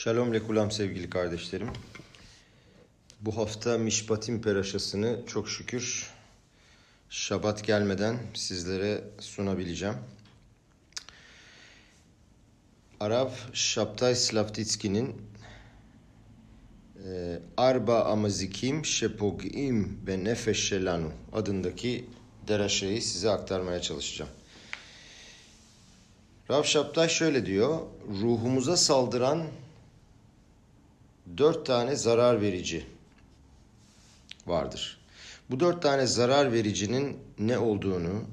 Shalom lekulam sevgili kardeşlerim. Bu hafta Mişpatim Peraşasını çok şükür Şabat gelmeden sizlere sunabileceğim. Arap Şaptay Slavtitski'nin e, Arba Amazikim Şepogim ve Nefeş Şelanu adındaki deraşayı size aktarmaya çalışacağım. Rav Şaptay şöyle diyor, ruhumuza saldıran dört tane zarar verici vardır. Bu dört tane zarar vericinin ne olduğunu,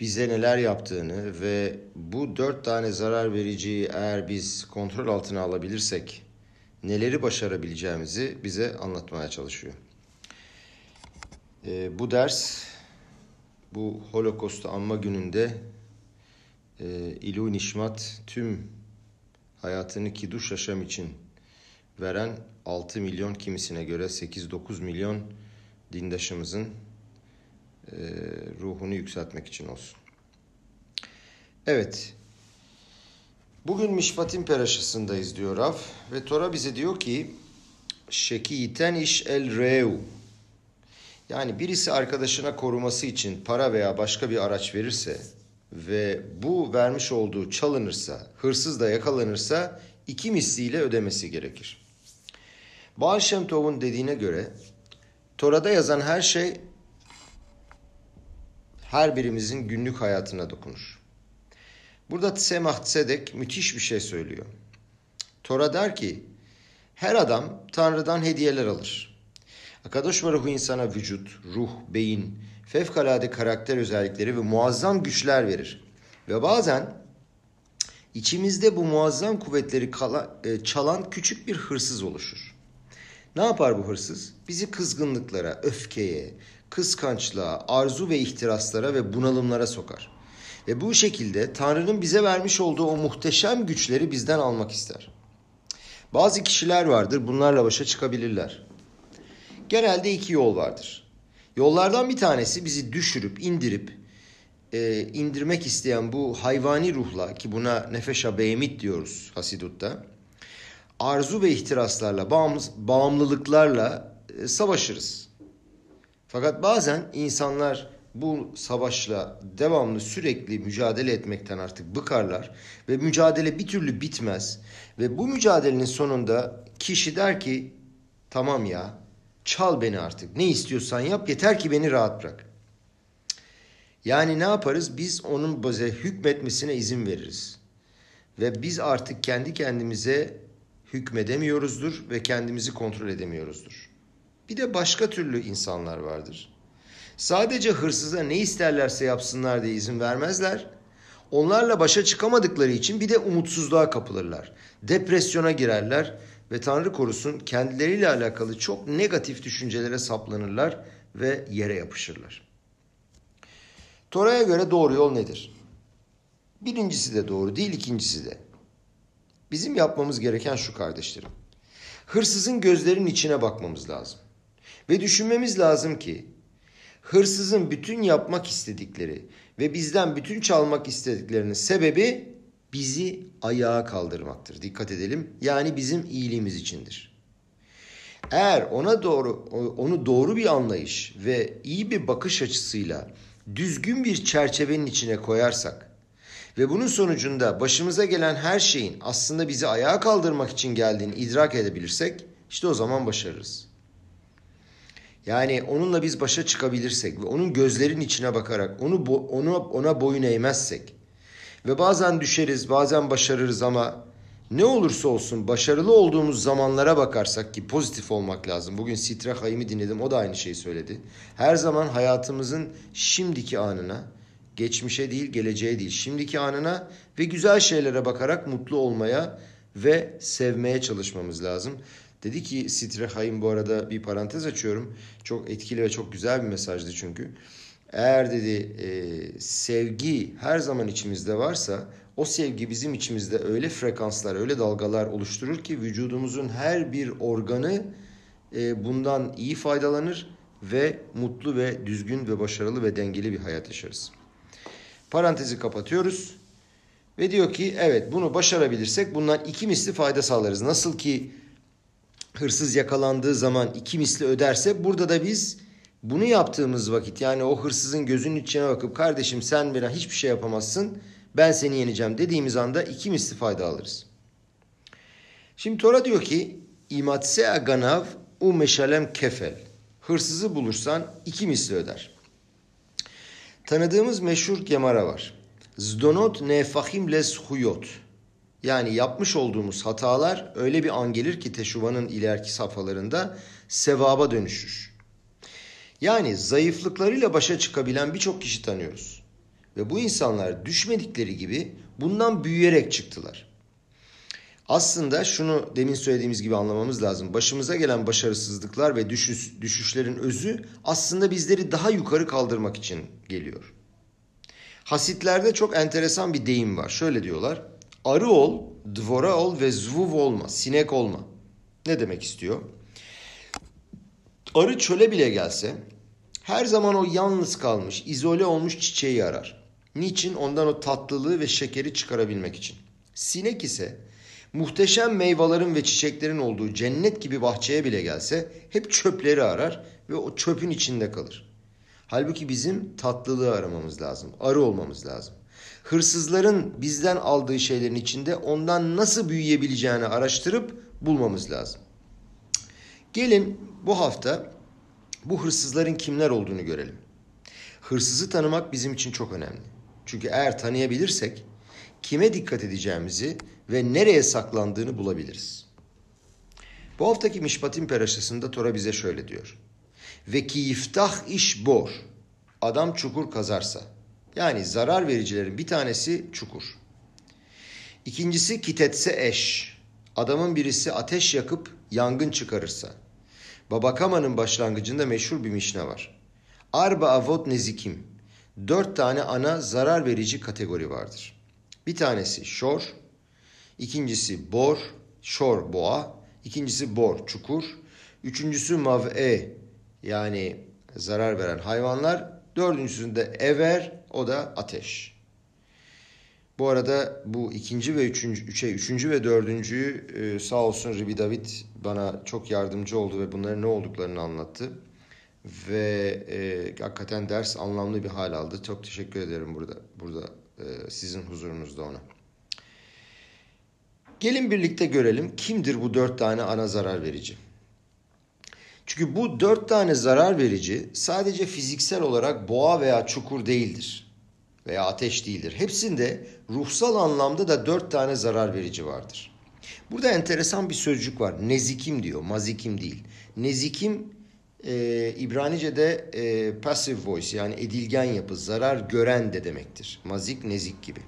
bize neler yaptığını ve bu dört tane zarar vericiyi eğer biz kontrol altına alabilirsek neleri başarabileceğimizi bize anlatmaya çalışıyor. E, bu ders bu Holocaust'u anma gününde e, İlu Nişmat tüm hayatını Kiduş Yaşam için veren 6 milyon kimisine göre 8-9 milyon dindaşımızın e, ruhunu yükseltmek için olsun. Evet. Bugün Mişpatim Peraşası'ndayız diyor Rav ve Tora bize diyor ki Şekiyiten iş el reu yani birisi arkadaşına koruması için para veya başka bir araç verirse ve bu vermiş olduğu çalınırsa, hırsız da yakalanırsa iki misliyle ödemesi gerekir. Baal Shem Tov'un dediğine göre Tora'da yazan her şey her birimizin günlük hayatına dokunur. Burada Tsemah Tzedek müthiş bir şey söylüyor. Tora der ki her adam Tanrı'dan hediyeler alır. Akadosh Baruhu insana vücut, ruh, beyin, fevkalade karakter özellikleri ve muazzam güçler verir. Ve bazen içimizde bu muazzam kuvvetleri çalan küçük bir hırsız oluşur. Ne yapar bu hırsız? Bizi kızgınlıklara, öfkeye, kıskançlığa, arzu ve ihtiraslara ve bunalımlara sokar. Ve bu şekilde Tanrı'nın bize vermiş olduğu o muhteşem güçleri bizden almak ister. Bazı kişiler vardır bunlarla başa çıkabilirler. Genelde iki yol vardır. Yollardan bir tanesi bizi düşürüp indirip e, indirmek isteyen bu hayvani ruhla ki buna nefeşa beymit diyoruz Hasidut'ta arzu ve ihtiraslarla, bağımlılıklarla e, savaşırız. Fakat bazen insanlar bu savaşla devamlı sürekli mücadele etmekten artık bıkarlar ve mücadele bir türlü bitmez ve bu mücadelenin sonunda kişi der ki tamam ya çal beni artık ne istiyorsan yap yeter ki beni rahat bırak. Yani ne yaparız? Biz onun bize hükmetmesine izin veririz. Ve biz artık kendi kendimize hükmedemiyoruzdur ve kendimizi kontrol edemiyoruzdur. Bir de başka türlü insanlar vardır. Sadece hırsıza ne isterlerse yapsınlar diye izin vermezler. Onlarla başa çıkamadıkları için bir de umutsuzluğa kapılırlar. Depresyona girerler ve Tanrı korusun kendileriyle alakalı çok negatif düşüncelere saplanırlar ve yere yapışırlar. Tora'ya göre doğru yol nedir? Birincisi de doğru değil, ikincisi de. Bizim yapmamız gereken şu kardeşlerim. Hırsızın gözlerinin içine bakmamız lazım. Ve düşünmemiz lazım ki hırsızın bütün yapmak istedikleri ve bizden bütün çalmak istediklerinin sebebi bizi ayağa kaldırmaktır. Dikkat edelim. Yani bizim iyiliğimiz içindir. Eğer ona doğru onu doğru bir anlayış ve iyi bir bakış açısıyla düzgün bir çerçevenin içine koyarsak ve bunun sonucunda başımıza gelen her şeyin aslında bizi ayağa kaldırmak için geldiğini idrak edebilirsek işte o zaman başarırız. Yani onunla biz başa çıkabilirsek ve onun gözlerin içine bakarak onu onu ona boyun eğmezsek ve bazen düşeriz, bazen başarırız ama ne olursa olsun başarılı olduğumuz zamanlara bakarsak ki pozitif olmak lazım. Bugün Sitra Hayim'i dinledim o da aynı şeyi söyledi. Her zaman hayatımızın şimdiki anına geçmişe değil, geleceğe değil, şimdiki anına ve güzel şeylere bakarak mutlu olmaya ve sevmeye çalışmamız lazım. Dedi ki Sitre Hayim bu arada bir parantez açıyorum. Çok etkili ve çok güzel bir mesajdı çünkü. Eğer dedi e, sevgi her zaman içimizde varsa o sevgi bizim içimizde öyle frekanslar, öyle dalgalar oluşturur ki vücudumuzun her bir organı e, bundan iyi faydalanır ve mutlu ve düzgün ve başarılı ve dengeli bir hayat yaşarız. Parantezi kapatıyoruz. Ve diyor ki evet bunu başarabilirsek bundan iki misli fayda sağlarız. Nasıl ki hırsız yakalandığı zaman iki misli öderse burada da biz bunu yaptığımız vakit yani o hırsızın gözünün içine bakıp kardeşim sen bana hiçbir şey yapamazsın ben seni yeneceğim dediğimiz anda iki misli fayda alırız. Şimdi Tora diyor ki imatse aganav u meşalem kefel. Hırsızı bulursan iki misli öder. Tanıdığımız meşhur gemara var. Zdonot nefahim les huyot. Yani yapmış olduğumuz hatalar öyle bir an gelir ki teşuvanın ileriki safhalarında sevaba dönüşür. Yani zayıflıklarıyla başa çıkabilen birçok kişi tanıyoruz. Ve bu insanlar düşmedikleri gibi bundan büyüyerek çıktılar. Aslında şunu demin söylediğimiz gibi anlamamız lazım. Başımıza gelen başarısızlıklar ve düşüş, düşüşlerin özü aslında bizleri daha yukarı kaldırmak için geliyor. Hasitlerde çok enteresan bir deyim var. Şöyle diyorlar. Arı ol, dvora ol ve zvuv olma, sinek olma. Ne demek istiyor? Arı çöle bile gelse her zaman o yalnız kalmış, izole olmuş çiçeği arar. Niçin? Ondan o tatlılığı ve şekeri çıkarabilmek için. Sinek ise muhteşem meyvelerin ve çiçeklerin olduğu cennet gibi bahçeye bile gelse hep çöpleri arar ve o çöpün içinde kalır. Halbuki bizim tatlılığı aramamız lazım, arı olmamız lazım. Hırsızların bizden aldığı şeylerin içinde ondan nasıl büyüyebileceğini araştırıp bulmamız lazım. Gelin bu hafta bu hırsızların kimler olduğunu görelim. Hırsızı tanımak bizim için çok önemli. Çünkü eğer tanıyabilirsek kime dikkat edeceğimizi ve nereye saklandığını bulabiliriz. Bu haftaki Mişpatim Peraşası'nda Tora bize şöyle diyor. Ve ki yiftah iş bor. Adam çukur kazarsa. Yani zarar vericilerin bir tanesi çukur. İkincisi kitetse eş. Adamın birisi ateş yakıp yangın çıkarırsa. Babakama'nın başlangıcında meşhur bir mişne var. Arba avot nezikim. Dört tane ana zarar verici kategori vardır. Bir tanesi şor, ikincisi bor, şor boğa, ikincisi bor çukur, üçüncüsü mav'e yani zarar veren hayvanlar, dördüncüsünde ever o da ateş. Bu arada bu ikinci ve üçüncü, üçe, üçüncü ve dördüncüyü e, sağ olsun Ribi David bana çok yardımcı oldu ve bunların ne olduklarını anlattı. Ve e, hakikaten ders anlamlı bir hal aldı. Çok teşekkür ederim burada burada e, sizin huzurunuzda ona. Gelin birlikte görelim kimdir bu dört tane ana zarar verici. Çünkü bu dört tane zarar verici sadece fiziksel olarak boğa veya çukur değildir. Veya ateş değildir. Hepsinde ruhsal anlamda da dört tane zarar verici vardır. Burada enteresan bir sözcük var. Nezikim diyor, mazikim değil. Nezikim e, İbranice'de e, passive voice yani edilgen yapı, zarar gören de demektir. Mazik, nezik gibi.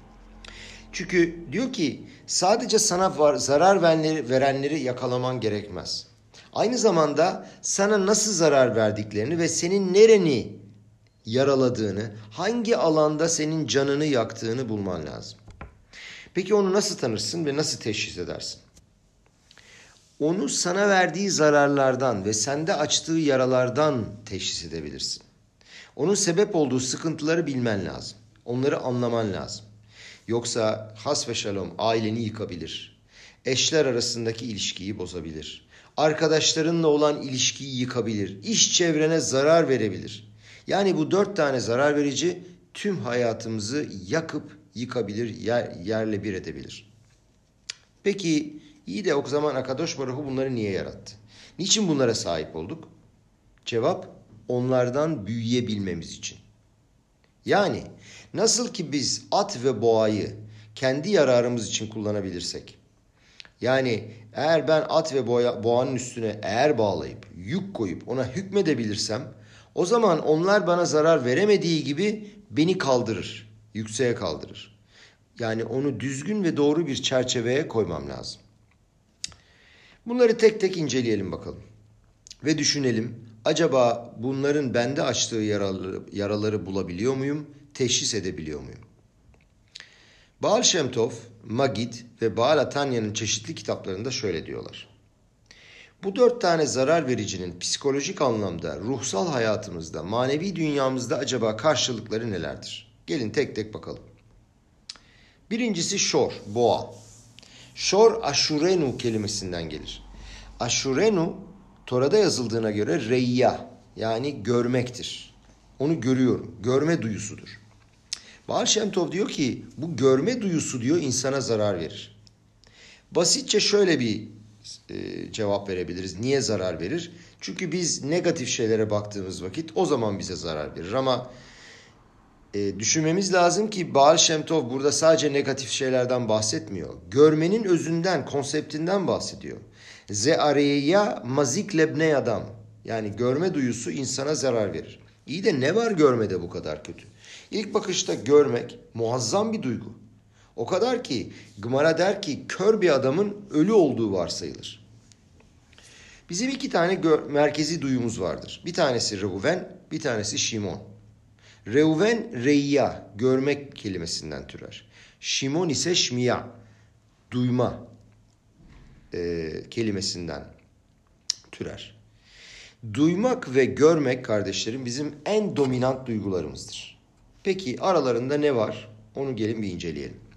Çünkü diyor ki sadece sana var, zarar verenleri, verenleri yakalaman gerekmez. Aynı zamanda sana nasıl zarar verdiklerini ve senin nereni yaraladığını, hangi alanda senin canını yaktığını bulman lazım. Peki onu nasıl tanırsın ve nasıl teşhis edersin? Onu sana verdiği zararlardan ve sende açtığı yaralardan teşhis edebilirsin. Onun sebep olduğu sıkıntıları bilmen lazım. Onları anlaman lazım. Yoksa has ve şalom aileni yıkabilir. Eşler arasındaki ilişkiyi bozabilir. Arkadaşlarınla olan ilişkiyi yıkabilir. İş çevrene zarar verebilir. Yani bu dört tane zarar verici tüm hayatımızı yakıp yıkabilir, yer, yerle bir edebilir. Peki iyi de o zaman Akadosh Baruhu bunları niye yarattı? Niçin bunlara sahip olduk? Cevap onlardan büyüyebilmemiz için. Yani nasıl ki biz at ve boğayı kendi yararımız için kullanabilirsek, yani eğer ben at ve boğa, boğanın üstüne eğer bağlayıp yük koyup ona hükmedebilirsem o zaman onlar bana zarar veremediği gibi beni kaldırır, yükseğe kaldırır. Yani onu düzgün ve doğru bir çerçeveye koymam lazım. Bunları tek tek inceleyelim bakalım. Ve düşünelim acaba bunların bende açtığı yaraları, yaraları bulabiliyor muyum, teşhis edebiliyor muyum? Baal Shem Tov, Magid ve Baal Atanya'nın çeşitli kitaplarında şöyle diyorlar. Bu dört tane zarar vericinin psikolojik anlamda, ruhsal hayatımızda, manevi dünyamızda acaba karşılıkları nelerdir? Gelin tek tek bakalım. Birincisi şor, boğa. Şor aşurenu kelimesinden gelir. Aşurenu Tora'da yazıldığına göre reyya yani görmektir. Onu görüyorum. Görme duyusudur. Baal Shem Tov diyor ki bu görme duyusu diyor insana zarar verir. Basitçe şöyle bir e, cevap verebiliriz. Niye zarar verir? Çünkü biz negatif şeylere baktığımız vakit o zaman bize zarar verir. Ama e, düşünmemiz lazım ki Baal Shem Tov burada sadece negatif şeylerden bahsetmiyor. Görmenin özünden, konseptinden bahsediyor. Zeareya mazik lebne adam. Yani görme duyusu insana zarar verir. İyi de ne var görmede bu kadar kötü? İlk bakışta görmek muazzam bir duygu. O kadar ki Gımara der ki kör bir adamın ölü olduğu varsayılır. Bizim iki tane merkezi duyumuz vardır. Bir tanesi Reuven, bir tanesi Şimon. Reuven reyya, görmek kelimesinden türer. Şimon ise şmiya, duyma e, kelimesinden türer. Duymak ve görmek kardeşlerim bizim en dominant duygularımızdır. Peki aralarında ne var? Onu gelin bir inceleyelim.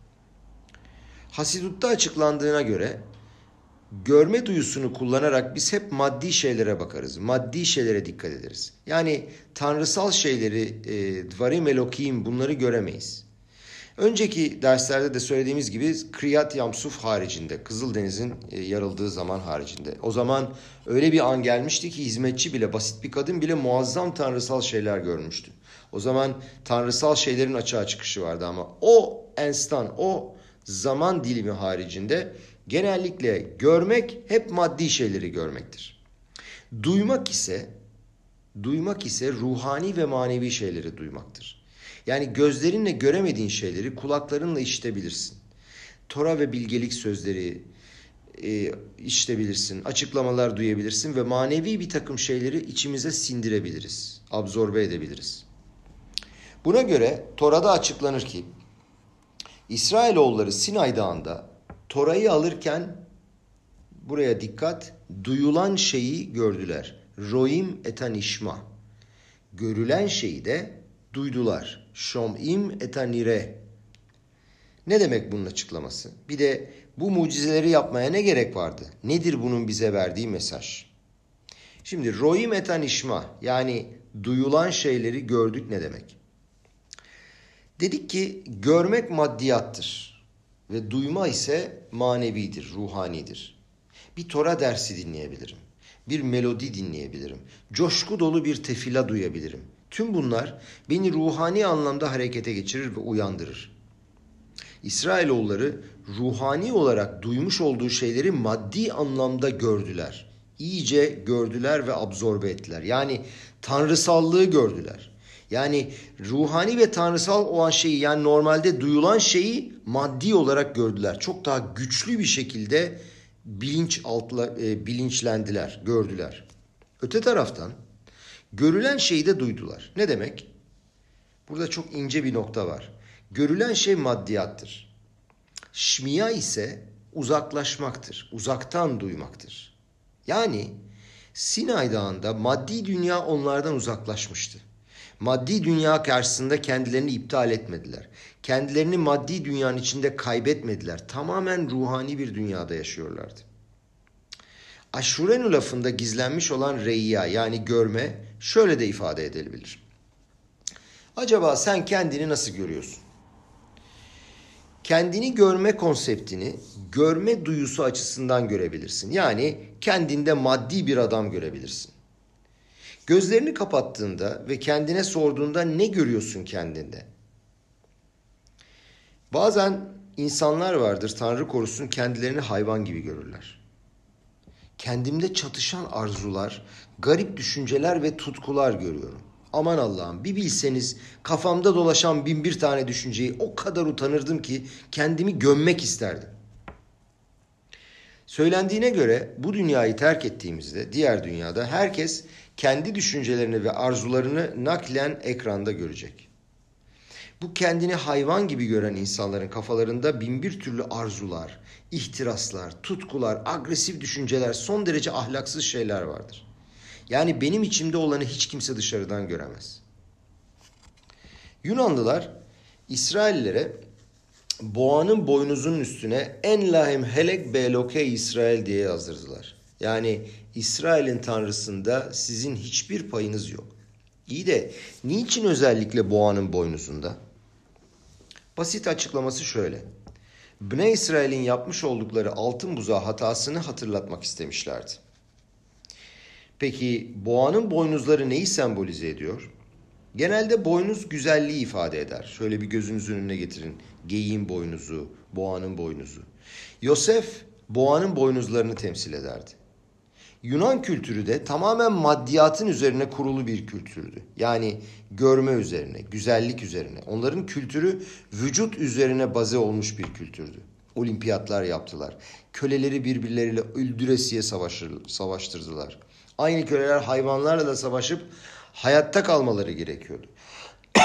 Hasidut'ta açıklandığına göre görme duyusunu kullanarak biz hep maddi şeylere bakarız. Maddi şeylere dikkat ederiz. Yani tanrısal şeyleri, e, dvarim elokim bunları göremeyiz. Önceki derslerde de söylediğimiz gibi Kriyat Yamsuf haricinde, Kızıldeniz'in e, yarıldığı zaman haricinde. O zaman öyle bir an gelmişti ki hizmetçi bile, basit bir kadın bile muazzam tanrısal şeyler görmüştü. O zaman tanrısal şeylerin açığa çıkışı vardı ama o enstan, o zaman dilimi haricinde genellikle görmek hep maddi şeyleri görmektir. Duymak ise duymak ise ruhani ve manevi şeyleri duymaktır. Yani gözlerinle göremediğin şeyleri kulaklarınla işitebilirsin. Tora ve bilgelik sözleri e, işitebilirsin, açıklamalar duyabilirsin ve manevi bir takım şeyleri içimize sindirebiliriz, absorbe edebiliriz. Buna göre Tora'da açıklanır ki İsrailoğulları Sinay Dağı'nda Tora'yı alırken buraya dikkat duyulan şeyi gördüler. Roim etanişma. Görülen şeyi de duydular. Şom'im etanire. Ne demek bunun açıklaması? Bir de bu mucizeleri yapmaya ne gerek vardı? Nedir bunun bize verdiği mesaj? Şimdi roim etanişma yani duyulan şeyleri gördük ne demek? Dedik ki görmek maddiyattır ve duyma ise manevidir, ruhanidir. Bir Tora dersi dinleyebilirim. Bir melodi dinleyebilirim. Coşku dolu bir tefila duyabilirim. Tüm bunlar beni ruhani anlamda harekete geçirir ve uyandırır. İsrailoğulları ruhani olarak duymuş olduğu şeyleri maddi anlamda gördüler. İyice gördüler ve absorbe ettiler. Yani tanrısallığı gördüler. Yani ruhani ve tanrısal olan şeyi yani normalde duyulan şeyi maddi olarak gördüler. Çok daha güçlü bir şekilde bilinç altla, e, bilinçlendiler, gördüler. Öte taraftan görülen şeyi de duydular. Ne demek? Burada çok ince bir nokta var. Görülen şey maddiyattır. Şmiya ise uzaklaşmaktır, uzaktan duymaktır. Yani Sinay Dağı'nda maddi dünya onlardan uzaklaşmıştı. Maddi dünya karşısında kendilerini iptal etmediler. Kendilerini maddi dünyanın içinde kaybetmediler. Tamamen ruhani bir dünyada yaşıyorlardı. Aşurenu lafında gizlenmiş olan reyya yani görme şöyle de ifade edilebilir. Acaba sen kendini nasıl görüyorsun? Kendini görme konseptini görme duyusu açısından görebilirsin. Yani kendinde maddi bir adam görebilirsin. Gözlerini kapattığında ve kendine sorduğunda ne görüyorsun kendinde? Bazen insanlar vardır Tanrı korusun kendilerini hayvan gibi görürler. Kendimde çatışan arzular, garip düşünceler ve tutkular görüyorum. Aman Allah'ım bir bilseniz kafamda dolaşan bin bir tane düşünceyi o kadar utanırdım ki kendimi gömmek isterdim. Söylendiğine göre bu dünyayı terk ettiğimizde diğer dünyada herkes kendi düşüncelerini ve arzularını naklen ekranda görecek. Bu kendini hayvan gibi gören insanların kafalarında binbir türlü arzular, ihtiraslar, tutkular, agresif düşünceler, son derece ahlaksız şeyler vardır. Yani benim içimde olanı hiç kimse dışarıdan göremez. Yunanlılar İsraillere boğanın boynuzunun üstüne en lahim helek beloke İsrail diye yazdırdılar. Yani İsrail'in tanrısında sizin hiçbir payınız yok. İyi de niçin özellikle boğanın boynuzunda? Basit açıklaması şöyle. Bne İsrail'in yapmış oldukları altın buzağı hatasını hatırlatmak istemişlerdi. Peki boğanın boynuzları neyi sembolize ediyor? Genelde boynuz güzelliği ifade eder. Şöyle bir gözünüzün önüne getirin. Geyiğin boynuzu, boğanın boynuzu. Yosef boğanın boynuzlarını temsil ederdi. Yunan kültürü de tamamen maddiyatın üzerine kurulu bir kültürdü. Yani görme üzerine, güzellik üzerine. Onların kültürü vücut üzerine baze olmuş bir kültürdü. Olimpiyatlar yaptılar. Köleleri birbirleriyle öldüresiye savaşır, savaştırdılar. Aynı köleler hayvanlarla da savaşıp hayatta kalmaları gerekiyordu.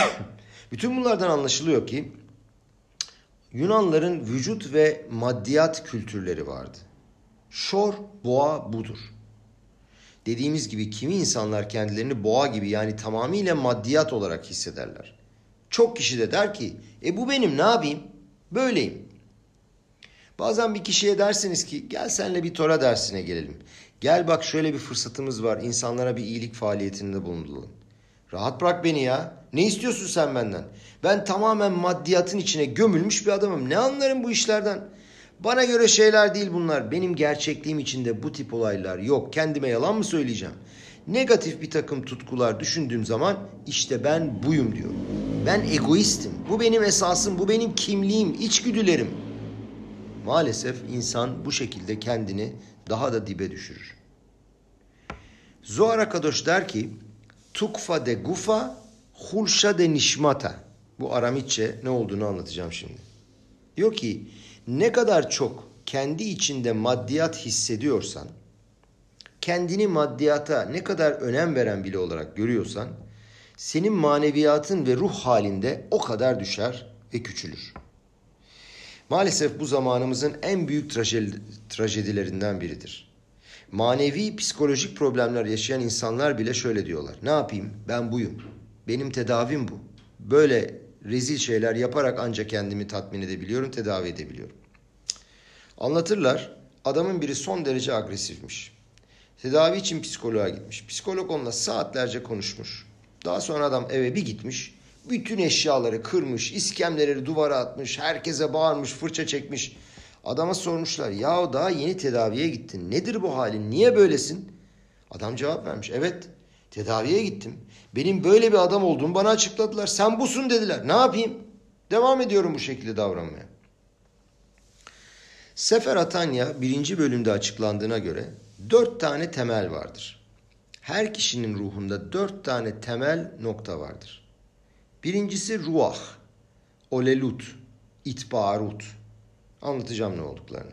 Bütün bunlardan anlaşılıyor ki Yunanların vücut ve maddiyat kültürleri vardı. Şor, boğa budur. Dediğimiz gibi kimi insanlar kendilerini boğa gibi yani tamamıyla maddiyat olarak hissederler. Çok kişi de der ki e bu benim ne yapayım? Böyleyim. Bazen bir kişiye dersiniz ki gel senle bir Tora dersine gelelim. Gel bak şöyle bir fırsatımız var insanlara bir iyilik faaliyetinde bulunalım. Rahat bırak beni ya. Ne istiyorsun sen benden? Ben tamamen maddiyatın içine gömülmüş bir adamım. Ne anlarım bu işlerden? Bana göre şeyler değil bunlar. Benim gerçekliğim içinde bu tip olaylar yok. Kendime yalan mı söyleyeceğim? Negatif bir takım tutkular düşündüğüm zaman işte ben buyum diyor. Ben egoistim. Bu benim esasım, bu benim kimliğim, içgüdülerim. Maalesef insan bu şekilde kendini daha da dibe düşürür. Zohar Akadosh der ki Tukfa de gufa, hulşa de nişmata. Bu Aramitçe ne olduğunu anlatacağım şimdi. Diyor ki ne kadar çok kendi içinde maddiyat hissediyorsan, kendini maddiyata ne kadar önem veren bile olarak görüyorsan, senin maneviyatın ve ruh halinde o kadar düşer ve küçülür. Maalesef bu zamanımızın en büyük trajedilerinden biridir. Manevi psikolojik problemler yaşayan insanlar bile şöyle diyorlar. Ne yapayım? Ben buyum. Benim tedavim bu. Böyle rezil şeyler yaparak ancak kendimi tatmin edebiliyorum, tedavi edebiliyorum. Anlatırlar. Adamın biri son derece agresifmiş. Tedavi için psikoloğa gitmiş. Psikolog onunla saatlerce konuşmuş. Daha sonra adam eve bir gitmiş. Bütün eşyaları kırmış, iskemleri duvara atmış, herkese bağırmış, fırça çekmiş. Adama sormuşlar ya daha yeni tedaviye gittin. Nedir bu halin? Niye böylesin? Adam cevap vermiş. Evet tedaviye gittim. Benim böyle bir adam olduğumu bana açıkladılar. Sen busun dediler. Ne yapayım? Devam ediyorum bu şekilde davranmaya. Sefer Atanya birinci bölümde açıklandığına göre dört tane temel vardır. Her kişinin ruhunda dört tane temel nokta vardır. Birincisi ruah, olelut, itbarut. Anlatacağım ne olduklarını.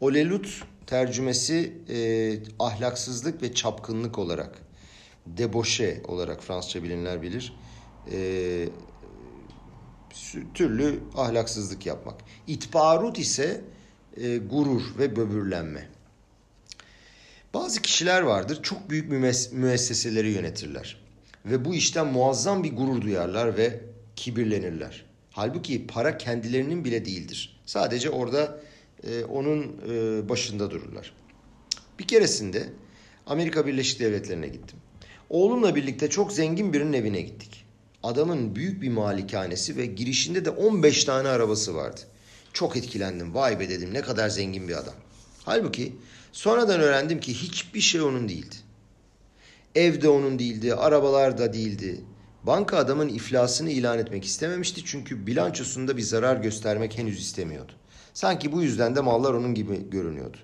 Olelut tercümesi e, ahlaksızlık ve çapkınlık olarak, deboşe olarak Fransızca bilinler bilir. E, türlü ahlaksızlık yapmak. İtbarut ise e, gurur ve böbürlenme. Bazı kişiler vardır çok büyük müesseseleri yönetirler. Ve bu işten muazzam bir gurur duyarlar ve kibirlenirler. Halbuki para kendilerinin bile değildir. Sadece orada e, onun e, başında dururlar. Bir keresinde Amerika Birleşik Devletleri'ne gittim. Oğlumla birlikte çok zengin birinin evine gittik. Adamın büyük bir malikanesi ve girişinde de 15 tane arabası vardı. Çok etkilendim. Vay be dedim ne kadar zengin bir adam. Halbuki sonradan öğrendim ki hiçbir şey onun değildi. Ev de onun değildi, arabalar da değildi. Banka adamın iflasını ilan etmek istememişti çünkü bilançosunda bir zarar göstermek henüz istemiyordu. Sanki bu yüzden de mallar onun gibi görünüyordu.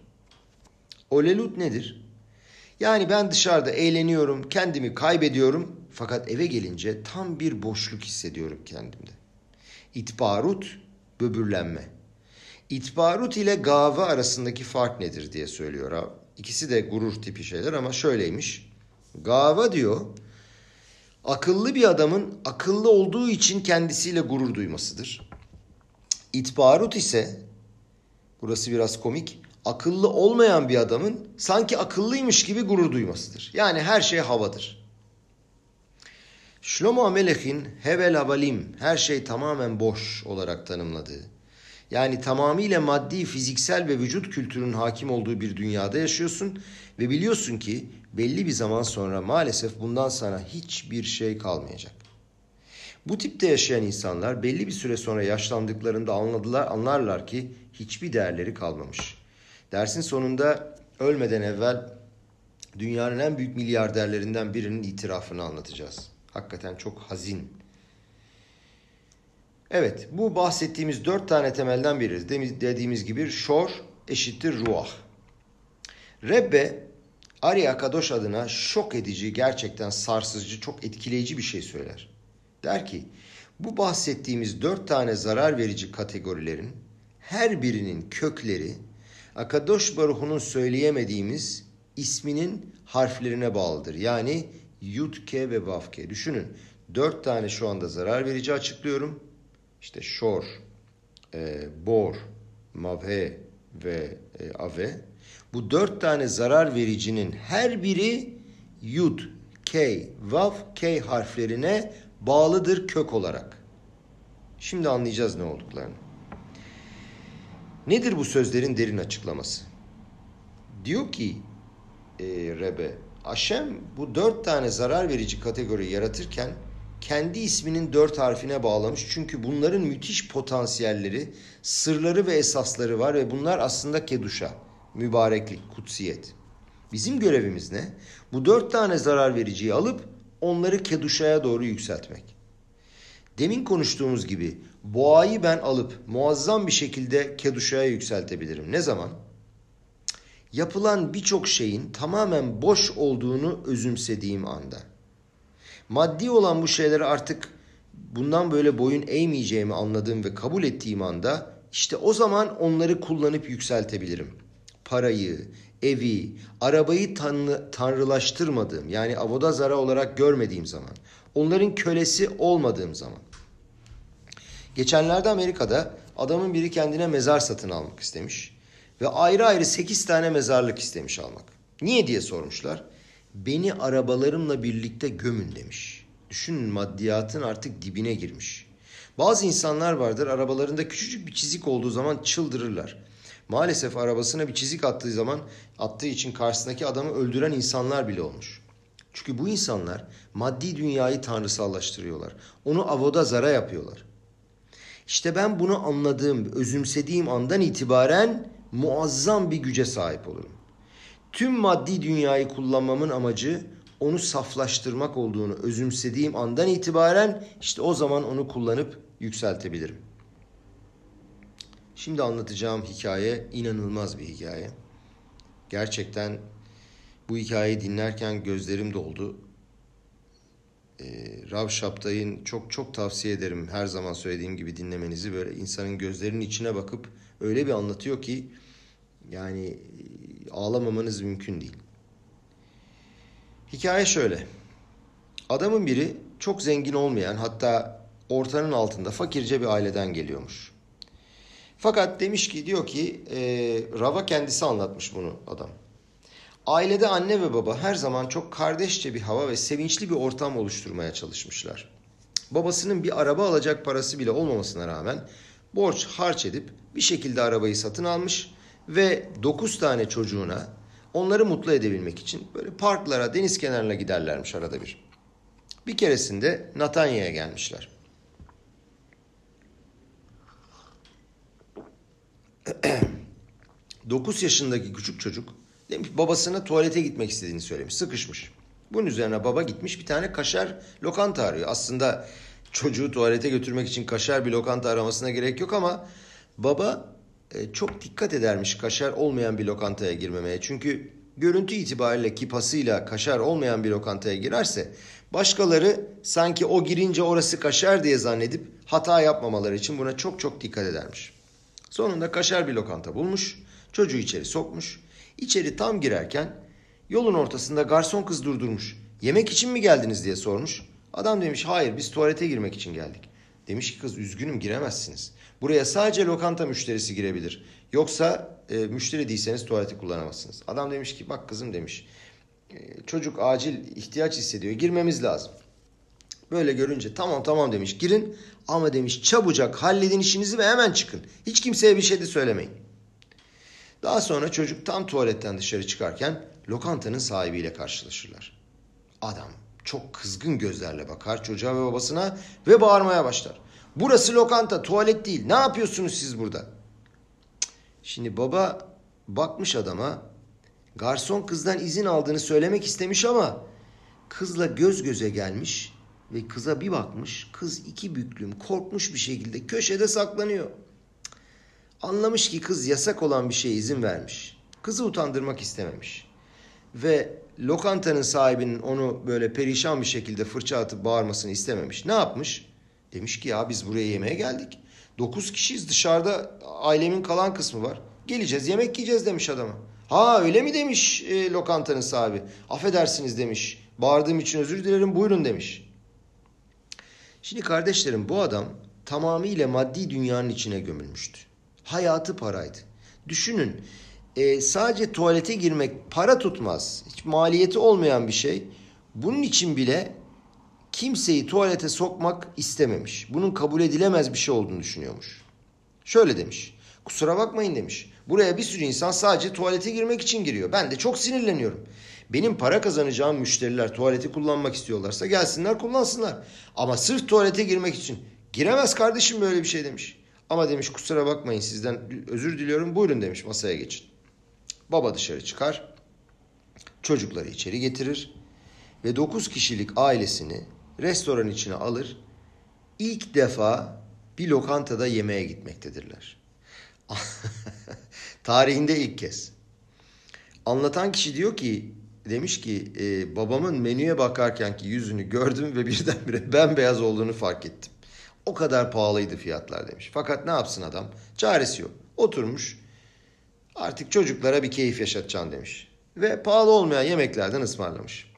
Olelut nedir? Yani ben dışarıda eğleniyorum, kendimi kaybediyorum fakat eve gelince tam bir boşluk hissediyorum kendimde. İtbarut, böbürlenme. İtbarut ile gave arasındaki fark nedir diye söylüyor. İkisi de gurur tipi şeyler ama şöyleymiş. Gava diyor akıllı bir adamın akıllı olduğu için kendisiyle gurur duymasıdır. İtbarut ise burası biraz komik akıllı olmayan bir adamın sanki akıllıymış gibi gurur duymasıdır. Yani her şey havadır. Şlomo Amelech'in Hevel Havalim her şey tamamen boş olarak tanımladığı Yani tamamıyla maddi, fiziksel ve vücut kültürünün hakim olduğu bir dünyada yaşıyorsun ve biliyorsun ki belli bir zaman sonra maalesef bundan sana hiçbir şey kalmayacak. Bu tipte yaşayan insanlar belli bir süre sonra yaşlandıklarında anladılar, anlarlar ki hiçbir değerleri kalmamış. Dersin sonunda ölmeden evvel dünyanın en büyük milyarderlerinden birinin itirafını anlatacağız. Hakikaten çok hazin. Evet, bu bahsettiğimiz dört tane temelden biri. Dediğimiz gibi şor eşittir ruah. Rebbe Ari Akadosh adına şok edici, gerçekten sarsıcı, çok etkileyici bir şey söyler. Der ki, bu bahsettiğimiz dört tane zarar verici kategorilerin her birinin kökleri Akadosh Baruhu'nun söyleyemediğimiz isminin harflerine bağlıdır. Yani Yutke ve Vavke. Düşünün dört tane şu anda zarar verici açıklıyorum. İşte Şor, e, Bor, Mavhe ve e, Ave. Bu dört tane zarar vericinin her biri Yud, K, Vav, K harflerine bağlıdır kök olarak. Şimdi anlayacağız ne olduklarını. Nedir bu sözlerin derin açıklaması? Diyor ki e, Rebe, Aşem bu dört tane zarar verici kategori yaratırken kendi isminin dört harfine bağlamış. Çünkü bunların müthiş potansiyelleri, sırları ve esasları var ve bunlar aslında keduşa, mübareklik, kutsiyet. Bizim görevimiz ne? Bu dört tane zarar vericiyi alıp onları keduşaya doğru yükseltmek. Demin konuştuğumuz gibi boğayı ben alıp muazzam bir şekilde keduşaya yükseltebilirim. Ne zaman? Yapılan birçok şeyin tamamen boş olduğunu özümsediğim anda. Maddi olan bu şeyleri artık bundan böyle boyun eğmeyeceğimi anladığım ve kabul ettiğim anda işte o zaman onları kullanıp yükseltebilirim. Parayı, evi, arabayı tanrı, tanrılaştırmadığım yani avoda zara olarak görmediğim zaman, onların kölesi olmadığım zaman. Geçenlerde Amerika'da adamın biri kendine mezar satın almak istemiş ve ayrı ayrı 8 tane mezarlık istemiş almak. Niye diye sormuşlar. Beni arabalarımla birlikte gömün demiş. Düşünün maddiyatın artık dibine girmiş. Bazı insanlar vardır arabalarında küçücük bir çizik olduğu zaman çıldırırlar. Maalesef arabasına bir çizik attığı zaman attığı için karşısındaki adamı öldüren insanlar bile olmuş. Çünkü bu insanlar maddi dünyayı tanrısallaştırıyorlar. Onu avoda zara yapıyorlar. İşte ben bunu anladığım, özümsediğim andan itibaren muazzam bir güce sahip olurum. Tüm maddi dünyayı kullanmamın amacı onu saflaştırmak olduğunu özümsediğim andan itibaren işte o zaman onu kullanıp yükseltebilirim. Şimdi anlatacağım hikaye inanılmaz bir hikaye. Gerçekten bu hikayeyi dinlerken gözlerim doldu. Ee, Rav Şaptay'ın çok çok tavsiye ederim her zaman söylediğim gibi dinlemenizi. Böyle insanın gözlerinin içine bakıp öyle bir anlatıyor ki yani e, ağlamamanız mümkün değil. Hikaye şöyle. Adamın biri çok zengin olmayan hatta ortanın altında fakirce bir aileden geliyormuş. Fakat demiş ki diyor ki e, Rava kendisi anlatmış bunu adam. Ailede anne ve baba her zaman çok kardeşçe bir hava ve sevinçli bir ortam oluşturmaya çalışmışlar. Babasının bir araba alacak parası bile olmamasına rağmen borç harç edip bir şekilde arabayı satın almış ve 9 tane çocuğuna onları mutlu edebilmek için böyle parklara, deniz kenarına giderlermiş arada bir. Bir keresinde Natanya'ya gelmişler. 9 yaşındaki küçük çocuk demiş babasına tuvalete gitmek istediğini söylemiş. Sıkışmış. Bunun üzerine baba gitmiş bir tane kaşar lokanta arıyor. Aslında çocuğu tuvalete götürmek için kaşar bir lokanta aramasına gerek yok ama baba e, çok dikkat edermiş kaşar olmayan bir lokantaya girmemeye. Çünkü görüntü itibariyle kipasıyla kaşar olmayan bir lokantaya girerse başkaları sanki o girince orası kaşar diye zannedip hata yapmamaları için buna çok çok dikkat edermiş. Sonunda kaşar bir lokanta bulmuş, çocuğu içeri sokmuş. İçeri tam girerken yolun ortasında garson kız durdurmuş. Yemek için mi geldiniz diye sormuş. Adam demiş hayır biz tuvalete girmek için geldik. Demiş ki kız üzgünüm giremezsiniz. Buraya sadece lokanta müşterisi girebilir. Yoksa e, müşteri değilseniz tuvaleti kullanamazsınız. Adam demiş ki bak kızım demiş e, çocuk acil ihtiyaç hissediyor girmemiz lazım. Böyle görünce tamam tamam demiş girin ama demiş çabucak halledin işinizi ve hemen çıkın. Hiç kimseye bir şey de söylemeyin. Daha sonra çocuk tam tuvaletten dışarı çıkarken lokantanın sahibiyle karşılaşırlar. Adam çok kızgın gözlerle bakar çocuğa ve babasına ve bağırmaya başlar. Burası lokanta, tuvalet değil. Ne yapıyorsunuz siz burada? Şimdi baba bakmış adama. Garson kızdan izin aldığını söylemek istemiş ama kızla göz göze gelmiş ve kıza bir bakmış. Kız iki büklüm korkmuş bir şekilde köşede saklanıyor. Anlamış ki kız yasak olan bir şeye izin vermiş. Kızı utandırmak istememiş. Ve lokantanın sahibinin onu böyle perişan bir şekilde fırça atıp bağırmasını istememiş. Ne yapmış? Demiş ki ya biz buraya yemeğe geldik. Dokuz kişiyiz dışarıda ailemin kalan kısmı var. Geleceğiz yemek yiyeceğiz demiş adama. Ha öyle mi demiş e, lokantanın sahibi. Affedersiniz demiş. Bağırdığım için özür dilerim buyurun demiş. Şimdi kardeşlerim bu adam tamamıyla maddi dünyanın içine gömülmüştü. Hayatı paraydı. Düşünün e, sadece tuvalete girmek para tutmaz. Hiç maliyeti olmayan bir şey. Bunun için bile kimseyi tuvalete sokmak istememiş. Bunun kabul edilemez bir şey olduğunu düşünüyormuş. Şöyle demiş. Kusura bakmayın demiş. Buraya bir sürü insan sadece tuvalete girmek için giriyor. Ben de çok sinirleniyorum. Benim para kazanacağım müşteriler tuvaleti kullanmak istiyorlarsa gelsinler kullansınlar. Ama sırf tuvalete girmek için giremez kardeşim böyle bir şey demiş. Ama demiş kusura bakmayın sizden özür diliyorum buyurun demiş masaya geçin. Baba dışarı çıkar. Çocukları içeri getirir. Ve 9 kişilik ailesini restoran içine alır. İlk defa bir lokantada yemeğe gitmektedirler. Tarihinde ilk kez. Anlatan kişi diyor ki demiş ki e, babamın menüye bakarken ki yüzünü gördüm ve birdenbire bembeyaz olduğunu fark ettim. O kadar pahalıydı fiyatlar demiş. Fakat ne yapsın adam? Çaresi yok. Oturmuş artık çocuklara bir keyif yaşatacaksın demiş. Ve pahalı olmayan yemeklerden ısmarlamış.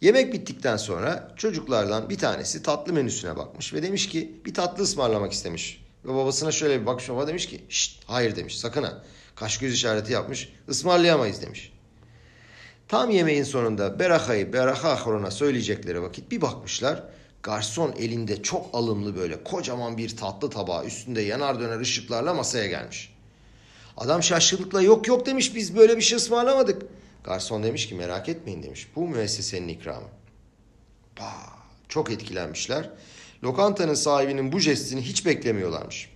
Yemek bittikten sonra çocuklardan bir tanesi tatlı menüsüne bakmış ve demiş ki bir tatlı ısmarlamak istemiş. Ve babasına şöyle bir bakmış baba demiş ki Şşt, hayır demiş sakın ha. Kaş göz işareti yapmış ısmarlayamayız demiş. Tam yemeğin sonunda berakayı beraha horona söyleyecekleri vakit bir bakmışlar. Garson elinde çok alımlı böyle kocaman bir tatlı tabağı üstünde yanar döner ışıklarla masaya gelmiş. Adam şaşkınlıkla yok yok demiş biz böyle bir şey ısmarlamadık. Garson demiş ki merak etmeyin demiş. Bu müessesenin ikramı. Bah, çok etkilenmişler. Lokantanın sahibinin bu jestini hiç beklemiyorlarmış.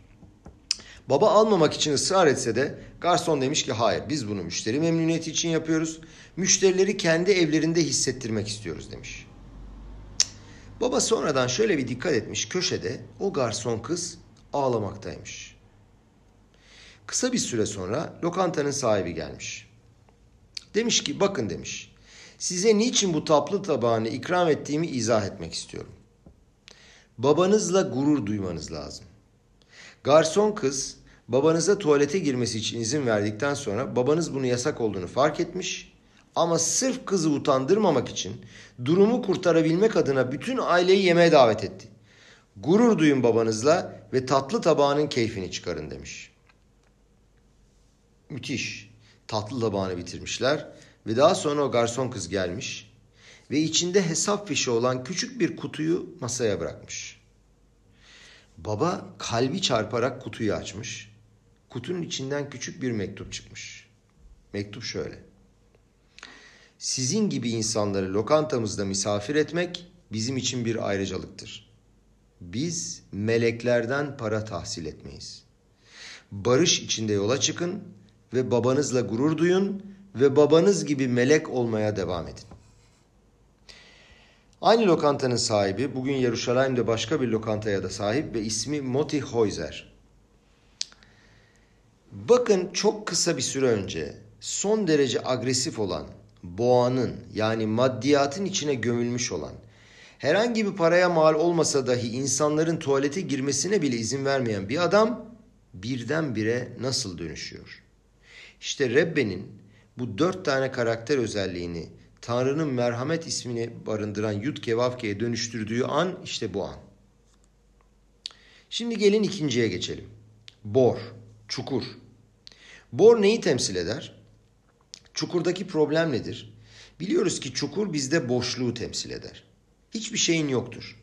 Baba almamak için ısrar etse de garson demiş ki hayır biz bunu müşteri memnuniyeti için yapıyoruz. Müşterileri kendi evlerinde hissettirmek istiyoruz demiş. Baba sonradan şöyle bir dikkat etmiş köşede o garson kız ağlamaktaymış. Kısa bir süre sonra lokantanın sahibi gelmiş. Demiş ki bakın demiş. Size niçin bu tatlı tabağını ikram ettiğimi izah etmek istiyorum. Babanızla gurur duymanız lazım. Garson kız babanıza tuvalete girmesi için izin verdikten sonra babanız bunu yasak olduğunu fark etmiş ama sırf kızı utandırmamak için durumu kurtarabilmek adına bütün aileyi yemeğe davet etti. Gurur duyun babanızla ve tatlı tabağının keyfini çıkarın demiş. Müthiş. Tatlı tabağını bitirmişler ve daha sonra o garson kız gelmiş ve içinde hesap fişi olan küçük bir kutuyu masaya bırakmış. Baba kalbi çarparak kutuyu açmış. Kutunun içinden küçük bir mektup çıkmış. Mektup şöyle. Sizin gibi insanları lokantamızda misafir etmek bizim için bir ayrıcalıktır. Biz meleklerden para tahsil etmeyiz. Barış içinde yola çıkın ve babanızla gurur duyun ve babanız gibi melek olmaya devam edin. Aynı lokantanın sahibi bugün Yeruşalayim'de başka bir lokantaya da sahip ve ismi Moti Hoyzer. Bakın çok kısa bir süre önce son derece agresif olan boğanın yani maddiyatın içine gömülmüş olan herhangi bir paraya mal olmasa dahi insanların tuvalete girmesine bile izin vermeyen bir adam birdenbire nasıl dönüşüyor? İşte Rebbe'nin bu dört tane karakter özelliğini Tanrı'nın merhamet ismini barındıran Yud Vavke'ye dönüştürdüğü an işte bu an. Şimdi gelin ikinciye geçelim. Bor, çukur. Bor neyi temsil eder? Çukurdaki problem nedir? Biliyoruz ki çukur bizde boşluğu temsil eder. Hiçbir şeyin yoktur.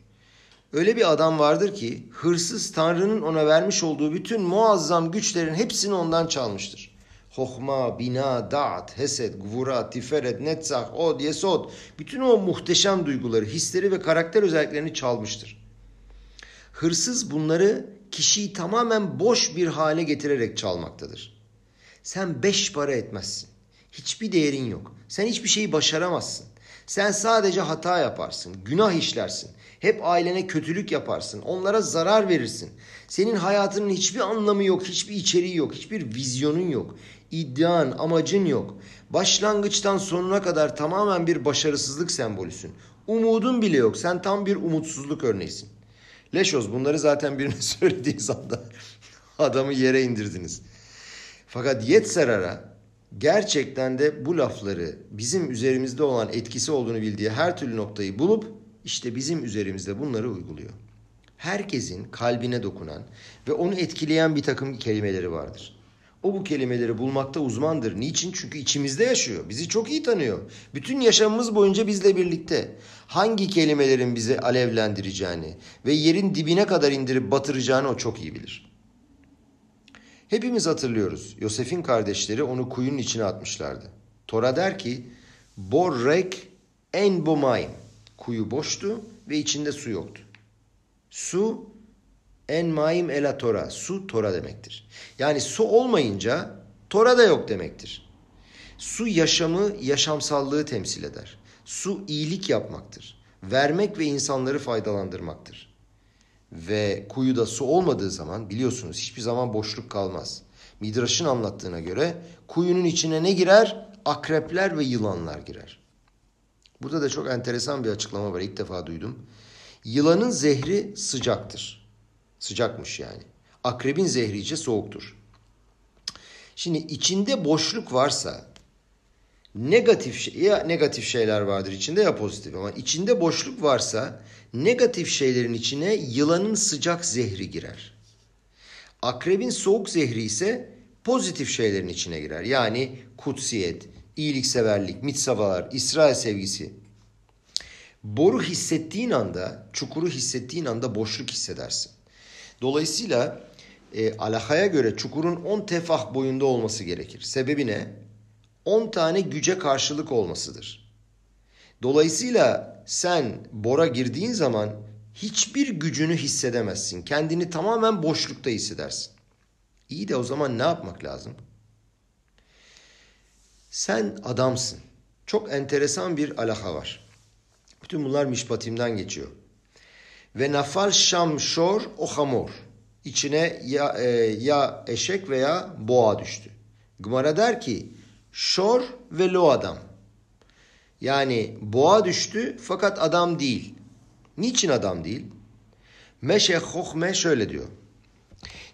Öyle bir adam vardır ki hırsız Tanrı'nın ona vermiş olduğu bütün muazzam güçlerin hepsini ondan çalmıştır. Hokma, bina, da'at, hesed, gvura, tiferet, netzah, od, yesod. Bütün o muhteşem duyguları, hisleri ve karakter özelliklerini çalmıştır. Hırsız bunları kişiyi tamamen boş bir hale getirerek çalmaktadır. Sen beş para etmezsin. Hiçbir değerin yok. Sen hiçbir şeyi başaramazsın. Sen sadece hata yaparsın, günah işlersin. Hep ailene kötülük yaparsın, onlara zarar verirsin. Senin hayatının hiçbir anlamı yok, hiçbir içeriği yok, hiçbir vizyonun yok. İddian, amacın yok. Başlangıçtan sonuna kadar tamamen bir başarısızlık sembolüsün. Umudun bile yok. Sen tam bir umutsuzluk örneğisin. Leşoz bunları zaten birine söylediği anda adamı yere indirdiniz. Fakat Yetserara gerçekten de bu lafları bizim üzerimizde olan etkisi olduğunu bildiği her türlü noktayı bulup işte bizim üzerimizde bunları uyguluyor. Herkesin kalbine dokunan ve onu etkileyen bir takım kelimeleri vardır. O bu kelimeleri bulmakta uzmandır. Niçin? Çünkü içimizde yaşıyor. Bizi çok iyi tanıyor. Bütün yaşamımız boyunca bizle birlikte. Hangi kelimelerin bizi alevlendireceğini ve yerin dibine kadar indirip batıracağını o çok iyi bilir. Hepimiz hatırlıyoruz. Yosef'in kardeşleri onu kuyunun içine atmışlardı. Tora der ki, Borrek en bomayim. Kuyu boştu ve içinde su yoktu. Su en maim ela tora. Su tora demektir. Yani su olmayınca tora da yok demektir. Su yaşamı, yaşamsallığı temsil eder. Su iyilik yapmaktır. Vermek ve insanları faydalandırmaktır. Ve kuyuda su olmadığı zaman biliyorsunuz hiçbir zaman boşluk kalmaz. Midraş'ın anlattığına göre kuyunun içine ne girer? Akrepler ve yılanlar girer. Burada da çok enteresan bir açıklama var. İlk defa duydum. Yılanın zehri sıcaktır. Sıcakmış yani. Akrebin zehri ise soğuktur. Şimdi içinde boşluk varsa negatif şey, ya negatif şeyler vardır içinde ya pozitif ama içinde boşluk varsa negatif şeylerin içine yılanın sıcak zehri girer. Akrebin soğuk zehri ise pozitif şeylerin içine girer. Yani kutsiyet, iyilikseverlik, mitsavalar, İsrail sevgisi. Boru hissettiğin anda, çukuru hissettiğin anda boşluk hissedersin. Dolayısıyla e, alahaya göre çukurun 10 tefah boyunda olması gerekir. Sebebi ne? 10 tane güce karşılık olmasıdır. Dolayısıyla sen bora girdiğin zaman hiçbir gücünü hissedemezsin. Kendini tamamen boşlukta hissedersin. İyi de o zaman ne yapmak lazım? Sen adamsın. Çok enteresan bir alaha var. Bütün bunlar mişpatimden geçiyor. Ve nafal şam şor o hamor. İçine ya, e, ya eşek veya boğa düştü. Gmara der ki şor ve lo adam. Yani boğa düştü fakat adam değil. Niçin adam değil? Meşe hohme şöyle diyor.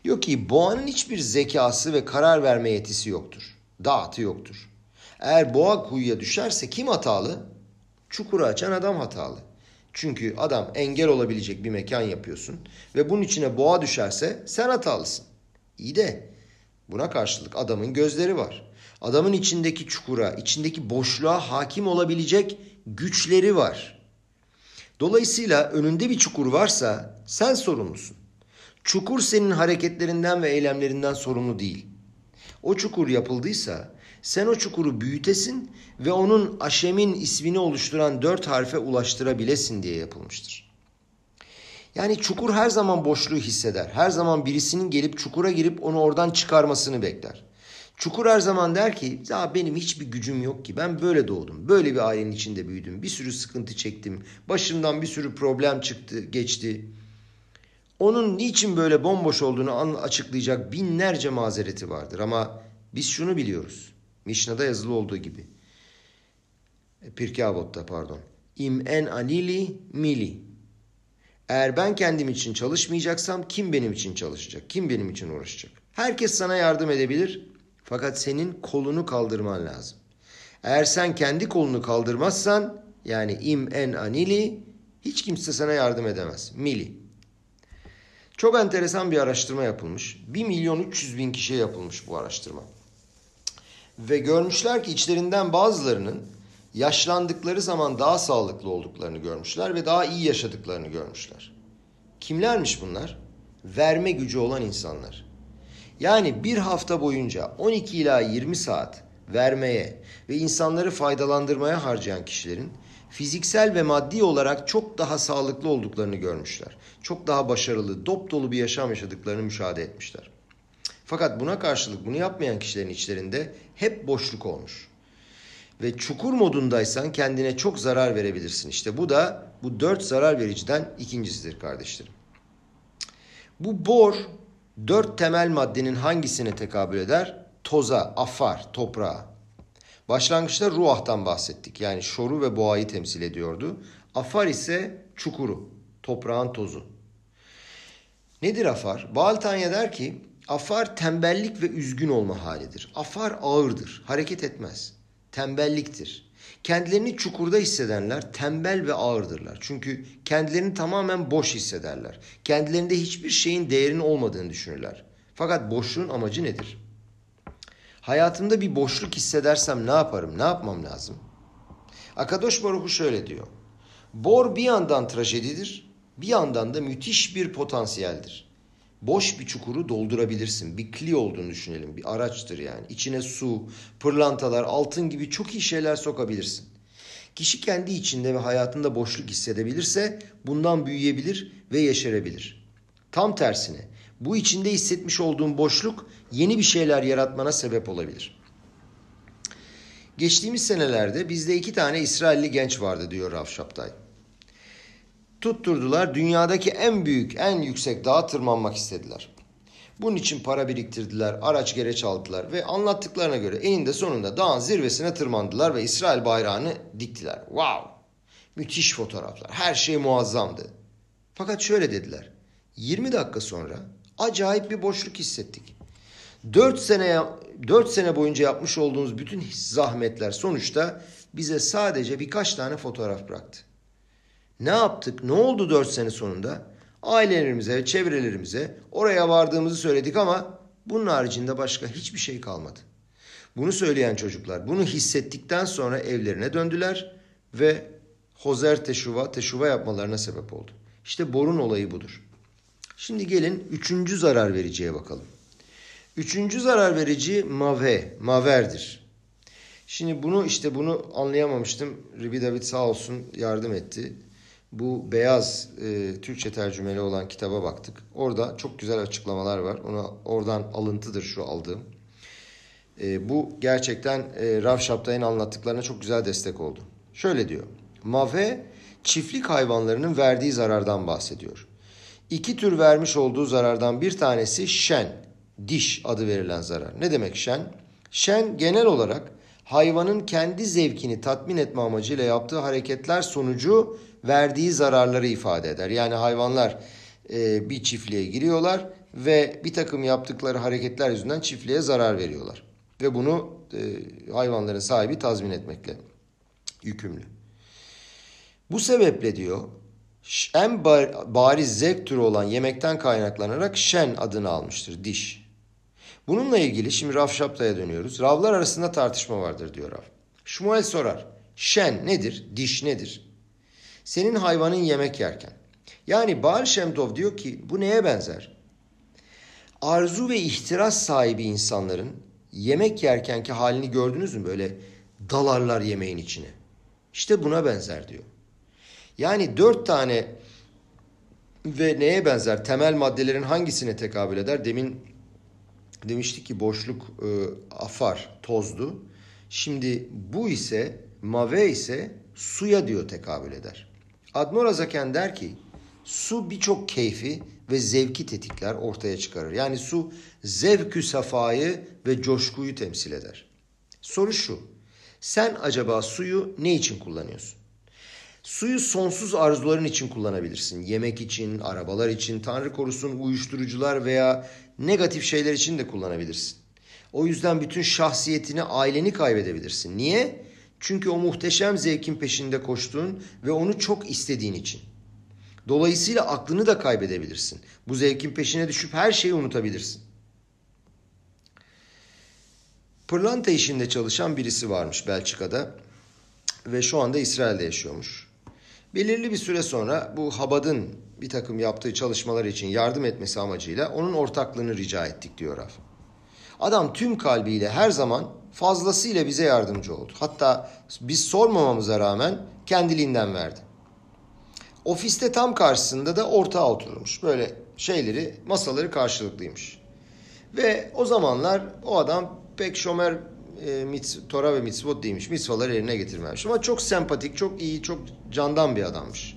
Diyor ki boğanın hiçbir zekası ve karar verme yetisi yoktur. Dağıtı yoktur. Eğer boğa kuyuya düşerse kim hatalı? Çukuru açan adam hatalı. Çünkü adam engel olabilecek bir mekan yapıyorsun ve bunun içine boğa düşerse sen hatalısın. İyi de buna karşılık adamın gözleri var. Adamın içindeki çukura, içindeki boşluğa hakim olabilecek güçleri var. Dolayısıyla önünde bir çukur varsa sen sorumlusun. Çukur senin hareketlerinden ve eylemlerinden sorumlu değil. O çukur yapıldıysa sen o çukuru büyütesin ve onun Aşem'in ismini oluşturan dört harfe ulaştırabilesin diye yapılmıştır. Yani çukur her zaman boşluğu hisseder. Her zaman birisinin gelip çukura girip onu oradan çıkarmasını bekler. Çukur her zaman der ki ya benim hiçbir gücüm yok ki ben böyle doğdum. Böyle bir ailenin içinde büyüdüm. Bir sürü sıkıntı çektim. Başımdan bir sürü problem çıktı geçti. Onun niçin böyle bomboş olduğunu açıklayacak binlerce mazereti vardır. Ama biz şunu biliyoruz. Mishna'da yazılı olduğu gibi. E, Pirkei Avot'ta pardon. İm en anili mili. Eğer ben kendim için çalışmayacaksam kim benim için çalışacak? Kim benim için uğraşacak? Herkes sana yardım edebilir fakat senin kolunu kaldırman lazım. Eğer sen kendi kolunu kaldırmazsan yani im en anili hiç kimse sana yardım edemez. Mili. Çok enteresan bir araştırma yapılmış. 1 milyon 300 bin kişiye yapılmış bu araştırma. Ve görmüşler ki içlerinden bazılarının yaşlandıkları zaman daha sağlıklı olduklarını görmüşler ve daha iyi yaşadıklarını görmüşler. Kimlermiş bunlar? Verme gücü olan insanlar. Yani bir hafta boyunca 12 ila 20 saat vermeye ve insanları faydalandırmaya harcayan kişilerin fiziksel ve maddi olarak çok daha sağlıklı olduklarını görmüşler. Çok daha başarılı, dop dolu bir yaşam yaşadıklarını müşahede etmişler. Fakat buna karşılık bunu yapmayan kişilerin içlerinde hep boşluk olmuş. Ve çukur modundaysan kendine çok zarar verebilirsin. İşte bu da bu dört zarar vericiden ikincisidir kardeşlerim. Bu bor dört temel maddenin hangisine tekabül eder? Toza, afar, toprağa. Başlangıçta ruahtan bahsettik. Yani şoru ve boğayı temsil ediyordu. Afar ise çukuru, toprağın tozu. Nedir afar? Baltanya der ki afar tembellik ve üzgün olma halidir. Afar ağırdır, hareket etmez. Tembelliktir. Kendilerini çukurda hissedenler tembel ve ağırdırlar. Çünkü kendilerini tamamen boş hissederler. Kendilerinde hiçbir şeyin değerinin olmadığını düşünürler. Fakat boşluğun amacı nedir? Hayatımda bir boşluk hissedersem ne yaparım? Ne yapmam lazım? Akadosh Baruhu şöyle diyor. Bor bir yandan trajedidir, bir yandan da müthiş bir potansiyeldir. Boş bir çukuru doldurabilirsin. Bir kli olduğunu düşünelim. Bir araçtır yani. İçine su, pırlantalar, altın gibi çok iyi şeyler sokabilirsin. Kişi kendi içinde ve hayatında boşluk hissedebilirse bundan büyüyebilir ve yeşerebilir. Tam tersine bu içinde hissetmiş olduğun boşluk yeni bir şeyler yaratmana sebep olabilir. Geçtiğimiz senelerde bizde iki tane İsrailli genç vardı diyor Rav Şaptay. Tutturdular dünyadaki en büyük, en yüksek dağa tırmanmak istediler. Bunun için para biriktirdiler, araç gereç aldılar ve anlattıklarına göre eninde sonunda dağın zirvesine tırmandılar ve İsrail bayrağını diktiler. Wow! Müthiş fotoğraflar. Her şey muazzamdı. Fakat şöyle dediler. 20 dakika sonra acayip bir boşluk hissettik. 4 sene 4 sene boyunca yapmış olduğumuz bütün zahmetler sonuçta bize sadece birkaç tane fotoğraf bıraktı. Ne yaptık? Ne oldu 4 sene sonunda? Ailelerimize, çevrelerimize oraya vardığımızı söyledik ama bunun haricinde başka hiçbir şey kalmadı. Bunu söyleyen çocuklar bunu hissettikten sonra evlerine döndüler ve Hozer teşuva, teşuva yapmalarına sebep oldu. İşte borun olayı budur. Şimdi gelin üçüncü zarar vericiye bakalım. Üçüncü zarar verici mave, maverdir. Şimdi bunu işte bunu anlayamamıştım. Ribi David sağ olsun yardım etti. Bu beyaz e, Türkçe tercümeli olan kitaba baktık. Orada çok güzel açıklamalar var. Ona oradan alıntıdır şu aldığım. E, bu gerçekten e, Rav Şaptay'ın anlattıklarına çok güzel destek oldu. Şöyle diyor. Mave çiftlik hayvanlarının verdiği zarardan bahsediyor. İki tür vermiş olduğu zarardan bir tanesi şen, diş adı verilen zarar. Ne demek şen? Şen genel olarak hayvanın kendi zevkini tatmin etme amacıyla yaptığı hareketler sonucu verdiği zararları ifade eder. Yani hayvanlar e, bir çiftliğe giriyorlar ve bir takım yaptıkları hareketler yüzünden çiftliğe zarar veriyorlar. Ve bunu e, hayvanların sahibi tazmin etmekle yükümlü. Bu sebeple diyor en bariz zevk türü olan yemekten kaynaklanarak şen adını almıştır diş. Bununla ilgili şimdi Rav Şapta'ya dönüyoruz. Ravlar arasında tartışma vardır diyor Rav. Şmuel sorar. Şen nedir? Diş nedir? Senin hayvanın yemek yerken. Yani Baal Şemtov diyor ki bu neye benzer? Arzu ve ihtiras sahibi insanların yemek yerkenki halini gördünüz mü? Böyle dalarlar yemeğin içine. İşte buna benzer diyor. Yani dört tane ve neye benzer temel maddelerin hangisine tekabül eder? Demin demiştik ki boşluk e, afar, tozdu. Şimdi bu ise mave ise suya diyor tekabül eder. Admor Azaken der ki su birçok keyfi ve zevki tetikler ortaya çıkarır. Yani su zevkü safayı ve coşkuyu temsil eder. Soru şu. Sen acaba suyu ne için kullanıyorsun? Suyu sonsuz arzuların için kullanabilirsin. Yemek için, arabalar için, tanrı korusun uyuşturucular veya negatif şeyler için de kullanabilirsin. O yüzden bütün şahsiyetini, aileni kaybedebilirsin. Niye? Çünkü o muhteşem zevkin peşinde koştuğun ve onu çok istediğin için. Dolayısıyla aklını da kaybedebilirsin. Bu zevkin peşine düşüp her şeyi unutabilirsin. Pırlanta işinde çalışan birisi varmış Belçika'da ve şu anda İsrail'de yaşıyormuş. Belirli bir süre sonra bu Habad'ın bir takım yaptığı çalışmalar için yardım etmesi amacıyla onun ortaklığını rica ettik diyor Rav. Adam tüm kalbiyle her zaman fazlasıyla bize yardımcı oldu. Hatta biz sormamamıza rağmen kendiliğinden verdi. Ofiste tam karşısında da ortağı oturmuş. Böyle şeyleri, masaları karşılıklıymış. Ve o zamanlar o adam pek şomer e, mitz, Tora ve mitzvot değilmiş. Mitzvaları yerine getirmemiş. Ama çok sempatik, çok iyi, çok candan bir adammış.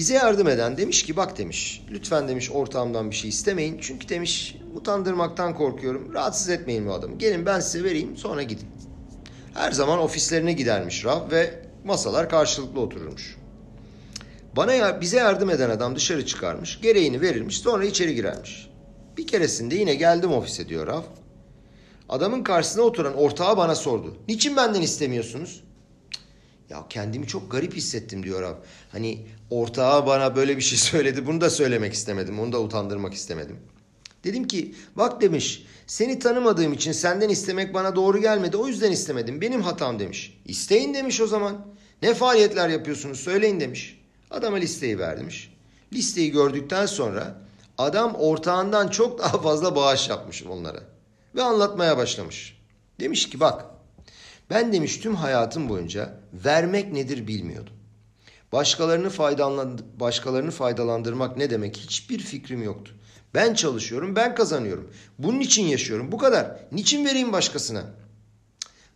Bize yardım eden demiş ki bak demiş lütfen demiş ortağımdan bir şey istemeyin. Çünkü demiş utandırmaktan korkuyorum. Rahatsız etmeyin bu adamı. Gelin ben size vereyim sonra gidin. Her zaman ofislerine gidermiş Rab ve masalar karşılıklı otururmuş. Bana ya, bize yardım eden adam dışarı çıkarmış, gereğini verirmiş, sonra içeri girermiş. Bir keresinde yine geldim ofise diyor Rav. Adamın karşısına oturan ortağı bana sordu. Niçin benden istemiyorsunuz? Ya kendimi çok garip hissettim diyor Rav. Hani ortağı bana böyle bir şey söyledi. Bunu da söylemek istemedim. Onu da utandırmak istemedim. Dedim ki bak demiş seni tanımadığım için senden istemek bana doğru gelmedi. O yüzden istemedim. Benim hatam demiş. İsteyin demiş o zaman. Ne faaliyetler yapıyorsunuz söyleyin demiş. Adama listeyi vermiş. Listeyi gördükten sonra adam ortağından çok daha fazla bağış yapmış onlara. Ve anlatmaya başlamış. Demiş ki bak ben demiş tüm hayatım boyunca vermek nedir bilmiyordum. Başkalarını faydalandır başkalarını faydalandırmak ne demek hiçbir fikrim yoktu. Ben çalışıyorum, ben kazanıyorum. Bunun için yaşıyorum. Bu kadar. Niçin vereyim başkasına?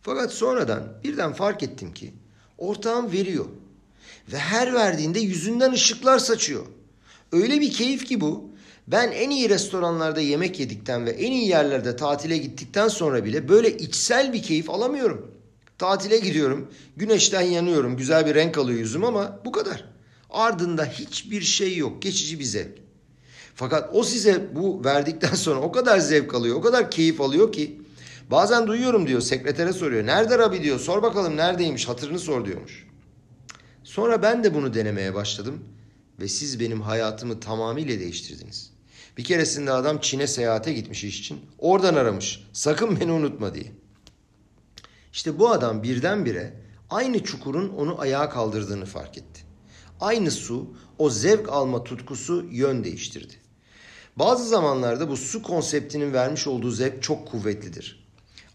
Fakat sonradan birden fark ettim ki ortağım veriyor. Ve her verdiğinde yüzünden ışıklar saçıyor. Öyle bir keyif ki bu. Ben en iyi restoranlarda yemek yedikten ve en iyi yerlerde tatile gittikten sonra bile böyle içsel bir keyif alamıyorum. Tatile gidiyorum, güneşten yanıyorum, güzel bir renk alıyor yüzüm ama bu kadar. Ardında hiçbir şey yok, geçici bir zevk. Fakat o size bu verdikten sonra o kadar zevk alıyor, o kadar keyif alıyor ki bazen duyuyorum diyor, sekretere soruyor. Nerede Rabi diyor, sor bakalım neredeymiş, hatırını sor diyormuş. Sonra ben de bunu denemeye başladım ve siz benim hayatımı tamamıyla değiştirdiniz. Bir keresinde adam Çin'e seyahate gitmiş iş için. Oradan aramış. Sakın beni unutma diye. İşte bu adam birdenbire aynı çukurun onu ayağa kaldırdığını fark etti. Aynı su o zevk alma tutkusu yön değiştirdi. Bazı zamanlarda bu su konseptinin vermiş olduğu zevk çok kuvvetlidir.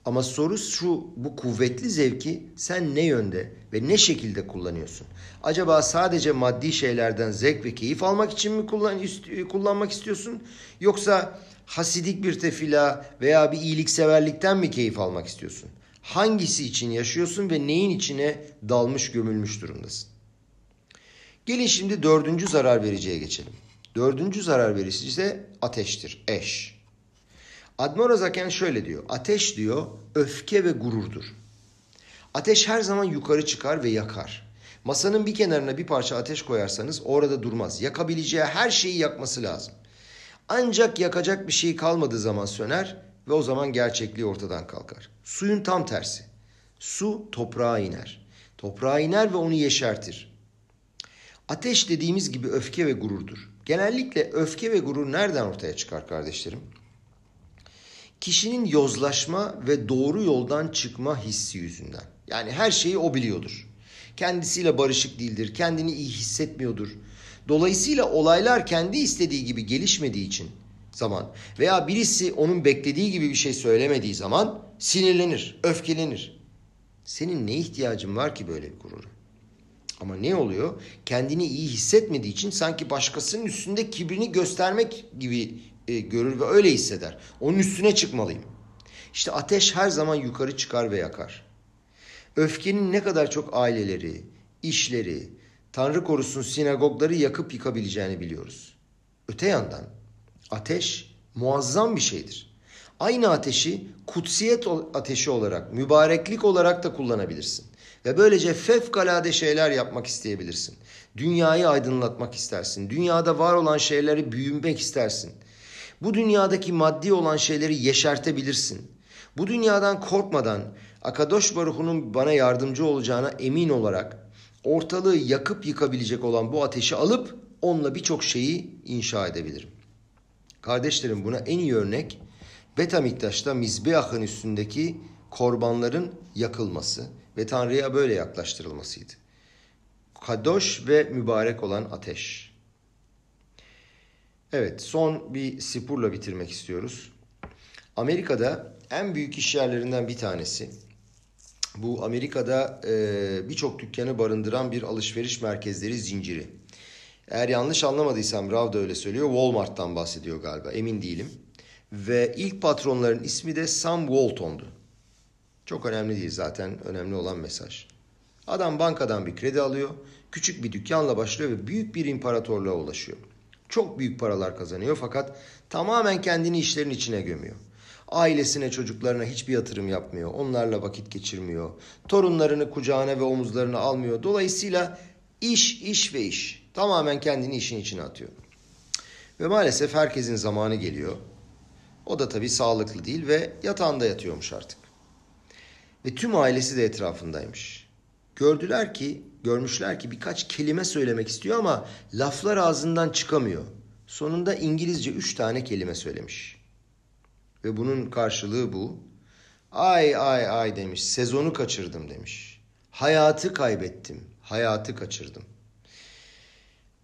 Ama soru şu bu kuvvetli zevki sen ne yönde ve ne şekilde kullanıyorsun? Acaba sadece maddi şeylerden zevk ve keyif almak için mi kullan, kullanmak istiyorsun? Yoksa hasidik bir tefila veya bir iyilikseverlikten mi keyif almak istiyorsun? Hangisi için yaşıyorsun ve neyin içine dalmış gömülmüş durumdasın? Gelin şimdi dördüncü zarar vericiye geçelim. Dördüncü zarar verici ise ateştir, eş. Admor Azaken şöyle diyor. Ateş diyor öfke ve gururdur. Ateş her zaman yukarı çıkar ve yakar. Masanın bir kenarına bir parça ateş koyarsanız orada durmaz. Yakabileceği her şeyi yakması lazım. Ancak yakacak bir şey kalmadığı zaman söner ve o zaman gerçekliği ortadan kalkar. Suyun tam tersi. Su toprağa iner. Toprağa iner ve onu yeşertir. Ateş dediğimiz gibi öfke ve gururdur. Genellikle öfke ve gurur nereden ortaya çıkar kardeşlerim? Kişinin yozlaşma ve doğru yoldan çıkma hissi yüzünden. Yani her şeyi o biliyordur. Kendisiyle barışık değildir, kendini iyi hissetmiyordur. Dolayısıyla olaylar kendi istediği gibi gelişmediği için zaman veya birisi onun beklediği gibi bir şey söylemediği zaman sinirlenir, öfkelenir. Senin ne ihtiyacın var ki böyle bir gurura? Ama ne oluyor? Kendini iyi hissetmediği için sanki başkasının üstünde kibrini göstermek gibi e, görür ve öyle hisseder. Onun üstüne çıkmalıyım. İşte ateş her zaman yukarı çıkar ve yakar. Öfkenin ne kadar çok aileleri, işleri, Tanrı korusun sinagogları yakıp yıkabileceğini biliyoruz. Öte yandan ateş muazzam bir şeydir. Aynı ateşi kutsiyet ateşi olarak, mübareklik olarak da kullanabilirsin. Ve böylece fevkalade şeyler yapmak isteyebilirsin. Dünyayı aydınlatmak istersin. Dünyada var olan şeyleri büyümek istersin. Bu dünyadaki maddi olan şeyleri yeşertebilirsin. Bu dünyadan korkmadan Akadosh Baruhu'nun bana yardımcı olacağına emin olarak ortalığı yakıp yıkabilecek olan bu ateşi alıp onunla birçok şeyi inşa edebilirim. Kardeşlerim buna en iyi örnek Betamiktaş'ta Mizbeah'ın üstündeki korbanların yakılması ve Tanrı'ya böyle yaklaştırılmasıydı. Kadoş ve mübarek olan ateş. Evet, son bir sipurla bitirmek istiyoruz. Amerika'da en büyük iş yerlerinden bir tanesi. Bu Amerika'da e, birçok dükkanı barındıran bir alışveriş merkezleri zinciri. Eğer yanlış anlamadıysam Rav da öyle söylüyor. Walmart'tan bahsediyor galiba. Emin değilim. Ve ilk patronların ismi de Sam Walton'du. Çok önemli değil zaten. Önemli olan mesaj. Adam bankadan bir kredi alıyor. Küçük bir dükkanla başlıyor ve büyük bir imparatorluğa ulaşıyor. Çok büyük paralar kazanıyor fakat tamamen kendini işlerin içine gömüyor. Ailesine, çocuklarına hiçbir yatırım yapmıyor. Onlarla vakit geçirmiyor. Torunlarını kucağına ve omuzlarına almıyor. Dolayısıyla iş, iş ve iş. Tamamen kendini işin içine atıyor. Ve maalesef herkesin zamanı geliyor. O da tabii sağlıklı değil ve yatağında yatıyormuş artık. Ve tüm ailesi de etrafındaymış. Gördüler ki, görmüşler ki birkaç kelime söylemek istiyor ama laflar ağzından çıkamıyor. Sonunda İngilizce üç tane kelime söylemiş. Ve bunun karşılığı bu. Ay ay ay demiş, sezonu kaçırdım demiş. Hayatı kaybettim, hayatı kaçırdım.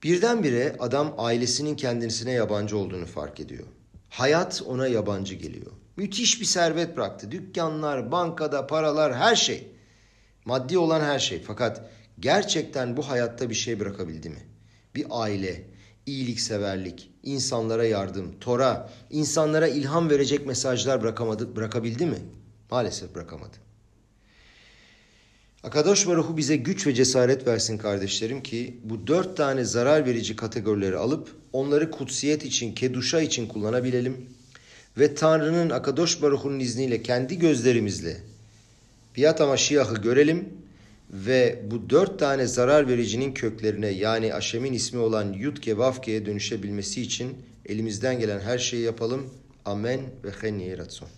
Birdenbire adam ailesinin kendisine yabancı olduğunu fark ediyor. Hayat ona yabancı geliyor. Müthiş bir servet bıraktı. Dükkanlar, bankada, paralar, her şey. Maddi olan her şey. Fakat gerçekten bu hayatta bir şey bırakabildi mi? Bir aile, iyilikseverlik, insanlara yardım, Tora, insanlara ilham verecek mesajlar bırakamadı, bırakabildi mi? Maalesef bırakamadı. Akadosh Baruhu bize güç ve cesaret versin kardeşlerim ki bu dört tane zarar verici kategorileri alıp onları kutsiyet için, keduşa için kullanabilelim. Ve Tanrı'nın Akadosh Baruhu'nun izniyle kendi gözlerimizle Biyat Amaşiyah'ı görelim ve bu dört tane zarar vericinin köklerine yani Aşem'in ismi olan Yudke Vavke'ye dönüşebilmesi için elimizden gelen her şeyi yapalım. Amen ve hen ratson.